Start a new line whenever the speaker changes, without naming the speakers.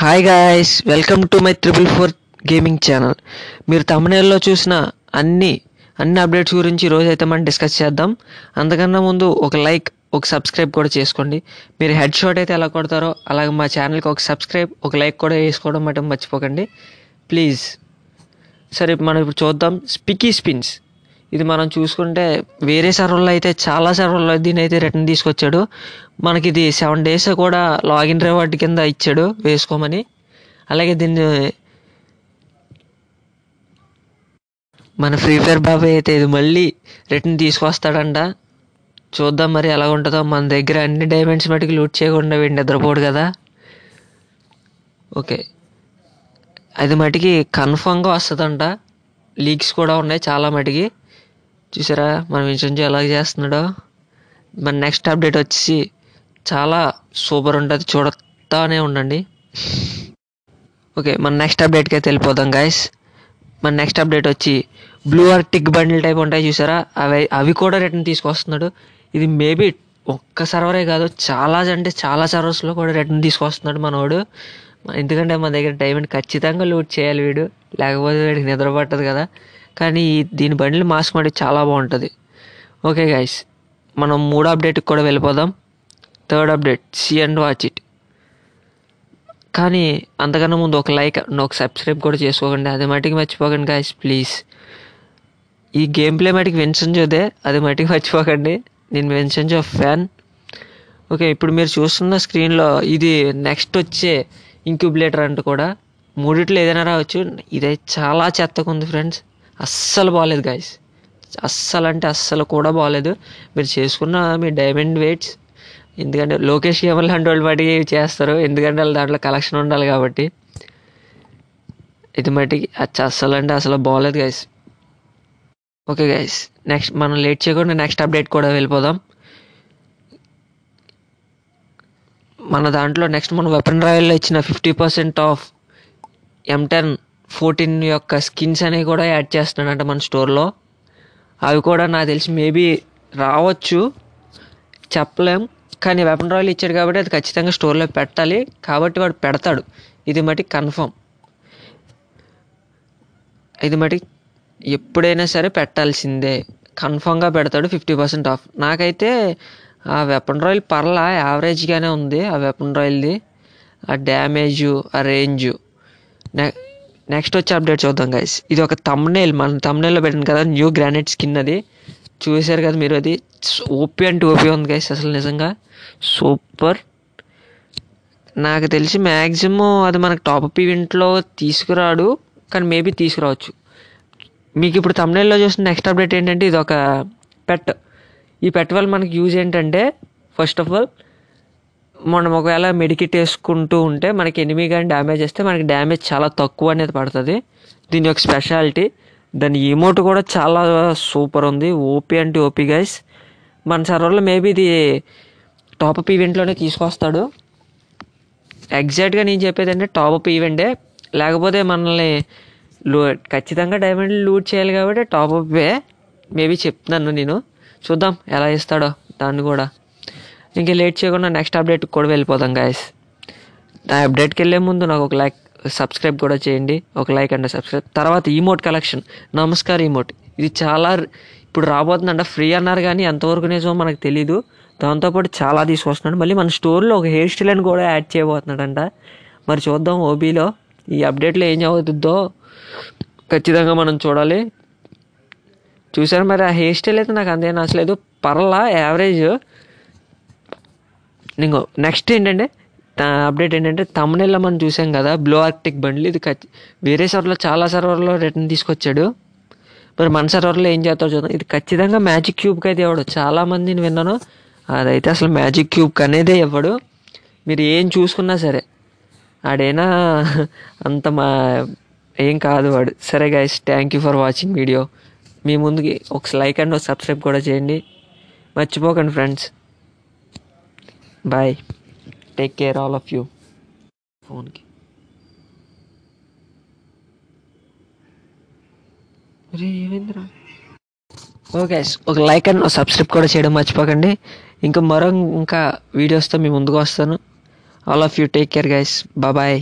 Hi guys welcome to my triple four gaming channel మీరు తమిళలో చూసిన అన్ని అన్ని అప్డేట్స్ గురించి ఈరోజు అయితే మనం డిస్కస్ చేద్దాం. అంతకన్నా ముందు ఒక లైక్ ఒక సబ్స్క్రైబ్ కూడా చేసుకోండి. మీరు హెడ్ షాట్ అయితే ఎలా కొడతారో అలాగే మా ఛానల్కి ఒక సబ్స్క్రైబ్ ఒక లైక్ కూడా వేసుకోవడం మటం మర్చిపోకండి. ప్లీజ్ సరే మనం ఇప్పుడు చూద్దాం. స్పికీ స్పిన్స్ ఇది మనం చూసుకుంటే వేరే సర్వర్లో అయితే చాలా సర్వర్లో దీని అయితే రిటర్న్ తీసుకొచ్చాడు. మనకి ఇది సెవెన్ డేస్ కూడా లాగిన్ రివార్డ్ కింద ఇచ్చాడు వేసుకోమని. అలాగే దీన్ని మన ఫ్రీ ఫైర్ బాబాయ్ అయితే ఇది మళ్ళీ రిటర్న్ తీసుకొస్తాడంట. చూద్దాం మరి ఎలా ఉంటుందో. మన దగ్గర అన్ని డైమండ్స్ మటుకు లూట్ చేయకుండా వీడి నిద్రపోడు కదా. ఓకే. అది మటుకి కన్ఫామ్గా వస్తుందంట. లీక్స్ కూడా ఉన్నాయి చాలా మటుకి. చూసారా? మన విషయం ఎలా చేస్తున్నాడో? మన నెక్స్ట్ అప్డేట్ వచ్చి చాలా సూపర్ ఉంటుంది. చూడతానే ఉండండి. ఓకే మన నెక్స్ట్ అప్డేట్కి అయితే వెళ్ళిపోదాం గాయస్ మన నెక్స్ట్ అప్డేట్ వచ్చి బ్లూ ఆర్టిక్ బండిల్ టైప్ ఉంటాయి చూసారా? అవి అవి కూడా రిటర్న్ తీసుకొస్తున్నాడు. ఇది మేబీ ఒక్క సర్వరే కాదు చాలా అంటే చాలా సర్వర్స్లో కూడా రిటర్న్ తీసుకొస్తున్నాడు మనోడు. ఎందుకంటే మన దగ్గర డైమండ్ ఖచ్చితంగా లూట్ చేయాలి వీడు. లేకపోతే వీడికి నిద్ర పట్టదు కదా. కానీ దీని బండిల్ మాస్క్ మటుకు చాలా బాగుంటుంది. ఓకే గైస్ మనం మూడో అప్డేట్కి కూడా వెళ్ళిపోదాం. Third update see and watch it కానీ అంతకన్నా ముందు ఒక లైక్ ఒక సబ్స్క్రైబ్ కూడా చేసుకోకండి. అది మటుకు మర్చిపోకండి గాయస్ ప్లీజ్ ఈ గేమ్ ప్లే మటుకు విన్సన్ చూదే అది మటుకు మర్చిపోకండి. నేను విన్సన్ జో ఫ్యాన్ ఓకే ఇప్పుడు మీరు చూస్తున్న స్క్రీన్లో ఇది నెక్స్ట్ వచ్చే ఇంక్యుబులేటర్ అంట కూడా. మూడిట్లో ఏదైనా రావచ్చు. ఇదే చాలా చెత్తగా ఉంది ఫ్రెండ్స్ అస్సలు బాగాలేదు గాయస్ అస్సలు అంటే అస్సలు కూడా బాగాలేదు మీరు చేసుకున్న మీ డైమండ్ వెయిట్స్ ఎందుకంటే లోకేష్ కేమల్ లాంటి వాళ్ళు మటుకి చేస్తారు ఎందుకంటే వాళ్ళు దాంట్లో కలెక్షన్ ఉండాలి కాబట్టి. ఇది మటుకి అచ్చ అస్సలు అంటే అసలు బాగాలేదు గైస్ ఓకే గైస్ నెక్స్ట్ మనం లేట్ చేయకుండా నెక్స్ట్ అప్డేట్ కూడా వెళ్ళిపోదాం. మన దాంట్లో నెక్స్ట్ మన వెపన్ రాయల్లో ఇచ్చిన fifty percent off M ten fourteen యొక్క స్కిన్స్ అనేవి కూడా యాడ్ చేస్తున్నాడంట మన స్టోర్లో. అవి కూడా నాకు తెలిసి మేబీ రావచ్చు. చెప్పలేం. కానీ వెపన్ రాయల్ ఇచ్చాడు కాబట్టి అది ఖచ్చితంగా స్టోర్లో పెట్టాలి. కాబట్టి వాడు పెడతాడు. ఇది మటి కన్ఫర్మ్. ఇది మటి ఎప్పుడైనా సరే పెట్టాల్సిందే. కన్ఫామ్గా పెడతాడు ఫిఫ్టీ పర్సెంట్ ఆఫ్. నాకైతే ఆ వెపన్ రాయల్ పర్లా యావరేజ్గానే ఉంది ఆ వెపన్ రాయల్ది. ఆ డ్యామేజు ఆ రేంజు. నెక్స్ట్ వచ్చే అప్డేట్ చూద్దాం గైస్ ఇది ఒక తమ్నేల్ మన తమ్నేల్లో పెట్టాను కదా న్యూ గ్రానైట్ స్కిన్ అది. చూసారు కదా మీరు అది? ఓపీ అంటే ఓపీ ఉంది గైస్ అసలు నిజంగా. సూపర్ నాకు తెలిసి మ్యాక్సిమం అది మనకు టాప్ అప్ ఈవెంట్లో తీసుకురాడు కానీ మేబీ తీసుకురావచ్చు. మీకు ఇప్పుడు తమిళలో చూసిన నెక్స్ట్ అప్డేట్ ఏంటంటే ఇది ఒక పెట్ ఈ పెట్ వల్ల మనకి యూజ్ ఏంటంటే ఫస్ట్ ఆఫ్ ఆల్ మనం ఒకవేళ మెడికిట్ వేసుకుంటూ ఉంటే మనకి ఎనిమి కానీ డ్యామేజ్ చేస్తే మనకి డ్యామేజ్ చాలా తక్కువ అనేది పడుతుంది. దీని యొక్క స్పెషాలిటీ దాని ఈమోట్ కూడా చాలా సూపర్ ఉంది. ఓపీ అంటే ఓపీ గైస్ మన సర్వర్లో మేబీ ఇది టాప్అప్ ఈవెంట్లోనే తీసుకొస్తాడు. ఎగ్జాక్ట్గా నేను చెప్పేది అంటే టాప్అప్ ఈవెంటే లేకపోతే మనల్ని లూ ఖచ్చితంగా డైమండ్ లూట్ చేయాలి కాబట్టి టాప్అప్పే మేబీ చెప్తున్నాను నేను. చూద్దాం ఎలా ఇస్తాడో దాన్ని కూడా. ఇంకా లేట్ చేయకుండా నెక్స్ట్ అప్డేట్ కూడా వెళ్ళిపోదాం గాయస్ ఆ అప్డేట్కి వెళ్ళే ముందు నాకు ఒక లైక్ సబ్స్క్రైబ్ కూడా చేయండి. ఒక లైక్ అండ్ సబ్స్క్రైబ్ తర్వాత ఈమోట్ కలెక్షన్ నమస్కార్ ఈమోట్ ఇది చాలా ఇప్పుడు రాబోతుందంట ఫ్రీ అన్నారు కానీ ఎంతవరకు నిజమో మనకు తెలీదు. దాంతోపాటు చాలా తీసుకొస్తున్నాడు. మళ్ళీ మన స్టోర్లో ఒక హెయిర్ స్టైల్ అని కూడా యాడ్ చేయబోతున్నాడంట. మరి చూద్దాం ఓబీలో ఈ అప్డేట్లో ఏం అవుతుందో ఖచ్చితంగా మనం చూడాలి. చూసారు మరి ఆ హెయిర్ స్టైల్ అయితే నాకు అంతే నచ్చలేదు. పర్లా యావరేజ్ ఇంకో నెక్స్ట్ ఏంటంటే అప్డేట్ ఏంటంటే తమిళలో మనం చూసాం కదా బ్లూ ఆర్టిక్ బండ్లు ఇది వేరే సర్వర్లో చాలా సర్వర్లో రిటర్న్ తీసుకొచ్చాడు. మరి మన సర్వర్లో ఏం చేస్తారో చూద్దాం. ఇది ఖచ్చితంగా మ్యాజిక్ క్యూబ్కి అయితే ఇవ్వడు చాలా మందిని విన్నాను. అదైతే అసలు మ్యాజిక్ క్యూబ్కి అనేదే ఇవ్వడు మీరు ఏం చూసుకున్నా సరే. ఆడైనా అంత మా ఏం కాదు వాడు. సరే guys thank you for watching video మీ ముందుకి ఒక లైక్ అండ్ ఒక సబ్స్క్రైబ్ కూడా చేయండి. మర్చిపోకండి friends bye take care all of you ఫోన్కి రే ఏమైందిరా? ఓకే ఒక లైక్ అండ్ సబ్స్క్రైబ్ కూడా చేయడం మర్చిపోకండి. ఇంకా మరో ఇంకా వీడియోస్తో మీ ముందుకు వస్తాను. All of you take care guys bye